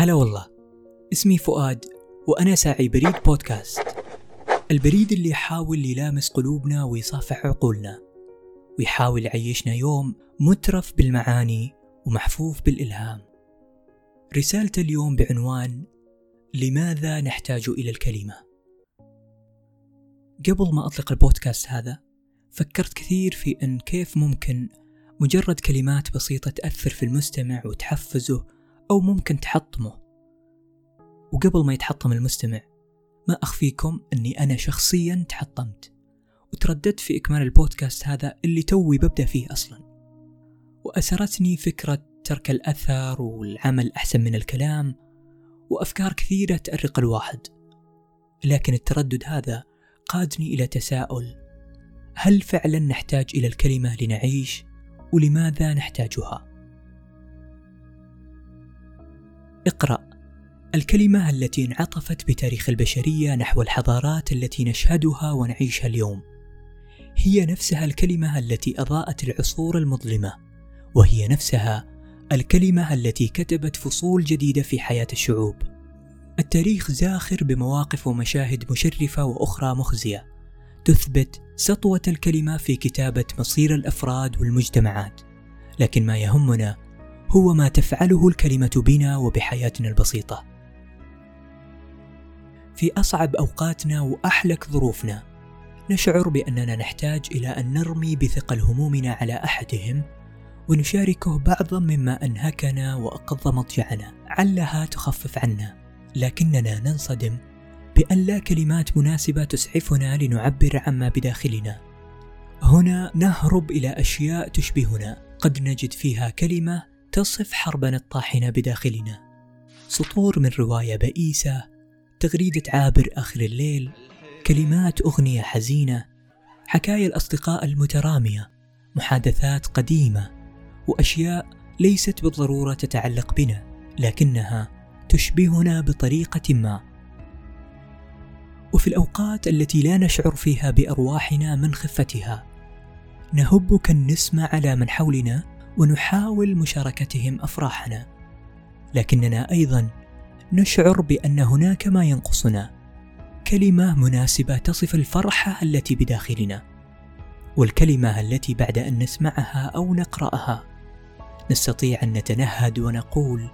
هلا والله. اسمي فؤاد وأنا ساعي بريد بودكاست. البريد اللي يحاول يلامس قلوبنا ويصافح عقولنا ويحاول يعيشنا يوم مترف بالمعاني ومحفوف بالإلهام. رسالة اليوم بعنوان لماذا نحتاج إلى الكلمة؟ قبل ما أطلق البودكاست هذا فكرت كثير في أن كيف ممكن مجرد كلمات بسيطة تأثر في المستمع وتحفزه أو ممكن تحطمه. وقبل ما يتحطم المستمع ما أخفيكم أني أنا شخصيا تحطمت وترددت في إكمال البودكاست هذا اللي توي ببدأ فيه أصلا. وأسرتني فكرة ترك الأثر والعمل أحسن من الكلام وأفكار كثيرة تأرق الواحد. لكن التردد هذا قادني إلى تساؤل هل فعلا نحتاج إلى الكلمة لنعيش ولماذا نحتاجها؟ اقرأ. الكلمة التي انعطفت بتاريخ البشرية نحو الحضارات التي نشهدها ونعيشها اليوم. هي نفسها الكلمة التي أضاءت العصور المظلمة وهي نفسها الكلمة التي كتبت فصول جديدة في حياة الشعوب. التاريخ زاخر بمواقف ومشاهد مشرفة وأخرى مخزية. تثبت سطوة الكلمة في كتابة مصير الأفراد والمجتمعات. لكن ما يهمنا هو ما تفعله الكلمة بنا وبحياتنا البسيطة. في أصعب أوقاتنا وأحلك ظروفنا نشعر بأننا نحتاج إلى أن نرمي بثقل همومنا على أحدهم ونشاركه بعضا مما أنهكنا وأقض مضجعنا علها تخفف عنا. لكننا ننصدم بأن لا كلمات مناسبة تسعفنا لنعبر عما بداخلنا. هنا نهرب إلى أشياء تشبهنا قد نجد فيها كلمة تصف حربنا الطاحنة بداخلنا. سطور من رواية بئيسة تغريدة عابر آخر الليل كلمات أغنية حزينة حكايا الأصدقاء المترامية محادثات قديمة وأشياء ليست بالضرورة تتعلق بنا لكنها تشبهنا بطريقة ما. وفي الأوقات التي لا نشعر فيها بأرواحنا من خفتها نهب كالنسمة على من حولنا ونحاول مشاركتهم أفراحنا. لكننا أيضا نشعر بأن هناك ما ينقصنا كلمة مناسبة تصف الفرحة التي بداخلنا والكلمة التي بعد أن نسمعها أو نقرأها. نستطيع أن نتنهد ونقول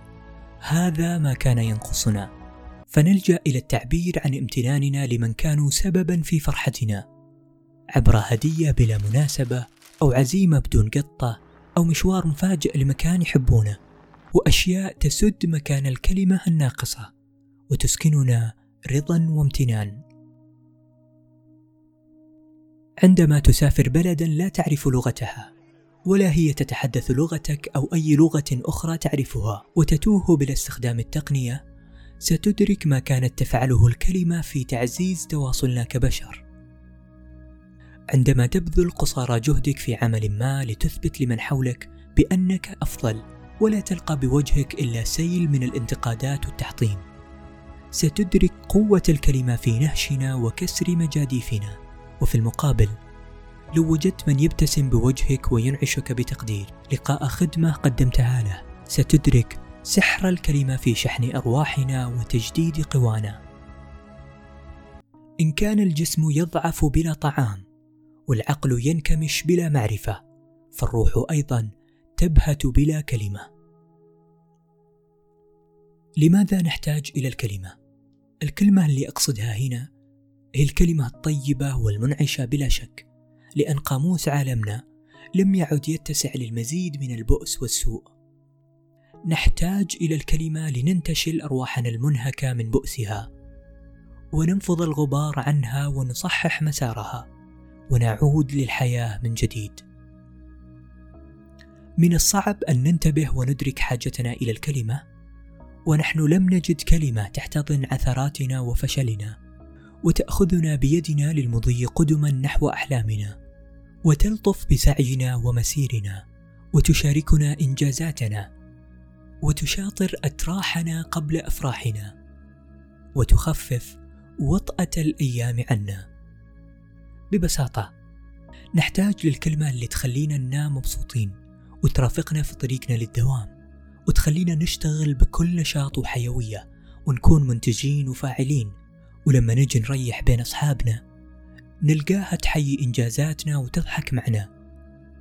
هذا ما كان ينقصنا. فنلجأ إلى التعبير عن امتناننا لمن كانوا سببا في فرحتنا عبر هدية بلا مناسبة أو عزيمة بدون قطة أو مشوار مفاجئ لمكان يحبونه وأشياء تسد مكان الكلمة الناقصة وتسكننا رضا وامتنان. عندما تسافر بلدا لا تعرف لغتها ولا هي تتحدث لغتك أو أي لغة أخرى تعرفها وتتوه بلا استخدام التقنية ستدرك ما كانت تفعله الكلمة في تعزيز تواصلنا كبشر. عندما تبذل قصارى جهدك في عمل ما لتثبت لمن حولك بأنك أفضل ولا تلقى بوجهك إلا سيل من الانتقادات والتحطيم. ستدرك قوة الكلمة في نهشنا وكسر مجاديفنا. وفي المقابل لو وجدت من يبتسم بوجهك وينعشك بتقدير لقاء خدمة قدمتها له ستدرك سحر الكلمة في شحن أرواحنا وتجديد قوانا. إن كان الجسم يضعف بلا طعام والعقل ينكمش بلا معرفة فالروح أيضا تبهت بلا كلمة. لماذا نحتاج إلى الكلمة؟ الكلمة اللي أقصدها هنا هي الكلمة الطيبة والمنعشة بلا شك لأن قاموس عالمنا لم يعد يتسع للمزيد من البؤس والسوء. نحتاج إلى الكلمة لننتشل أرواحنا المنهكة من بؤسها وننفض الغبار عنها ونصحح مسارها. ونعود للحياة من جديد. من الصعب أن ننتبه وندرك حاجتنا إلى الكلمة ونحن لم نجد كلمة تحتضن عثراتنا وفشلنا وتأخذنا بيدنا للمضي قدما نحو أحلامنا وتلطف بسعينا ومسيرنا وتشاركنا إنجازاتنا وتشاطر أتراحنا قبل أفراحنا وتخفف وطأة الأيام عنا. ببساطة. نحتاج للكلمة اللي تخلينا ننام مبسوطين وترافقنا في طريقنا للدوام وتخلينا نشتغل بكل نشاط وحيوية ونكون منتجين وفاعلين. ولما نجي نريح بين أصحابنا نلقاها تحيي إنجازاتنا وتضحك معنا.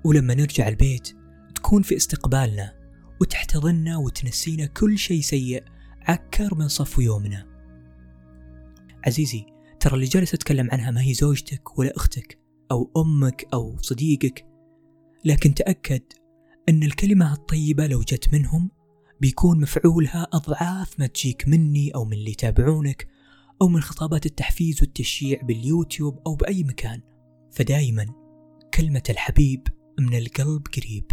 ولما نرجع البيت تكون في استقبالنا وتحتضننا وتنسينا كل شيء سيء عكر من صفو يومنا. عزيزي ترى اللي جالس أتكلم عنها ما هي زوجتك ولا أختك أو أمك أو صديقك. لكن تأكد أن الكلمة الطيبة لو جت منهم بيكون مفعولها أضعاف ما تجيك مني أو من اللي يتابعونك أو من خطابات التحفيز والتشجيع باليوتيوب أو بأي مكان. فدايما كلمة الحبيب من القلب قريب.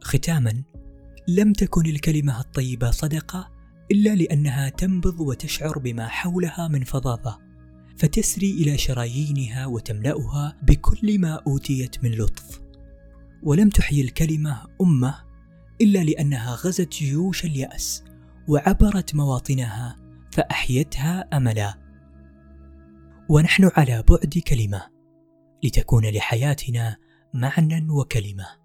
ختاما لم تكن الكلمة الطيبة صدقة إلا لأنها تنبض وتشعر بما حولها من فظاظة فتسري إلى شرايينها وتملأها بكل ما أوتيت من لطف. ولم تحيي الكلمة أمة إلا لأنها غزت جيوش اليأس وعبرت مواطنها فأحيتها أملا. ونحن على بعد كلمة لتكون لحياتنا معنى وكلمة.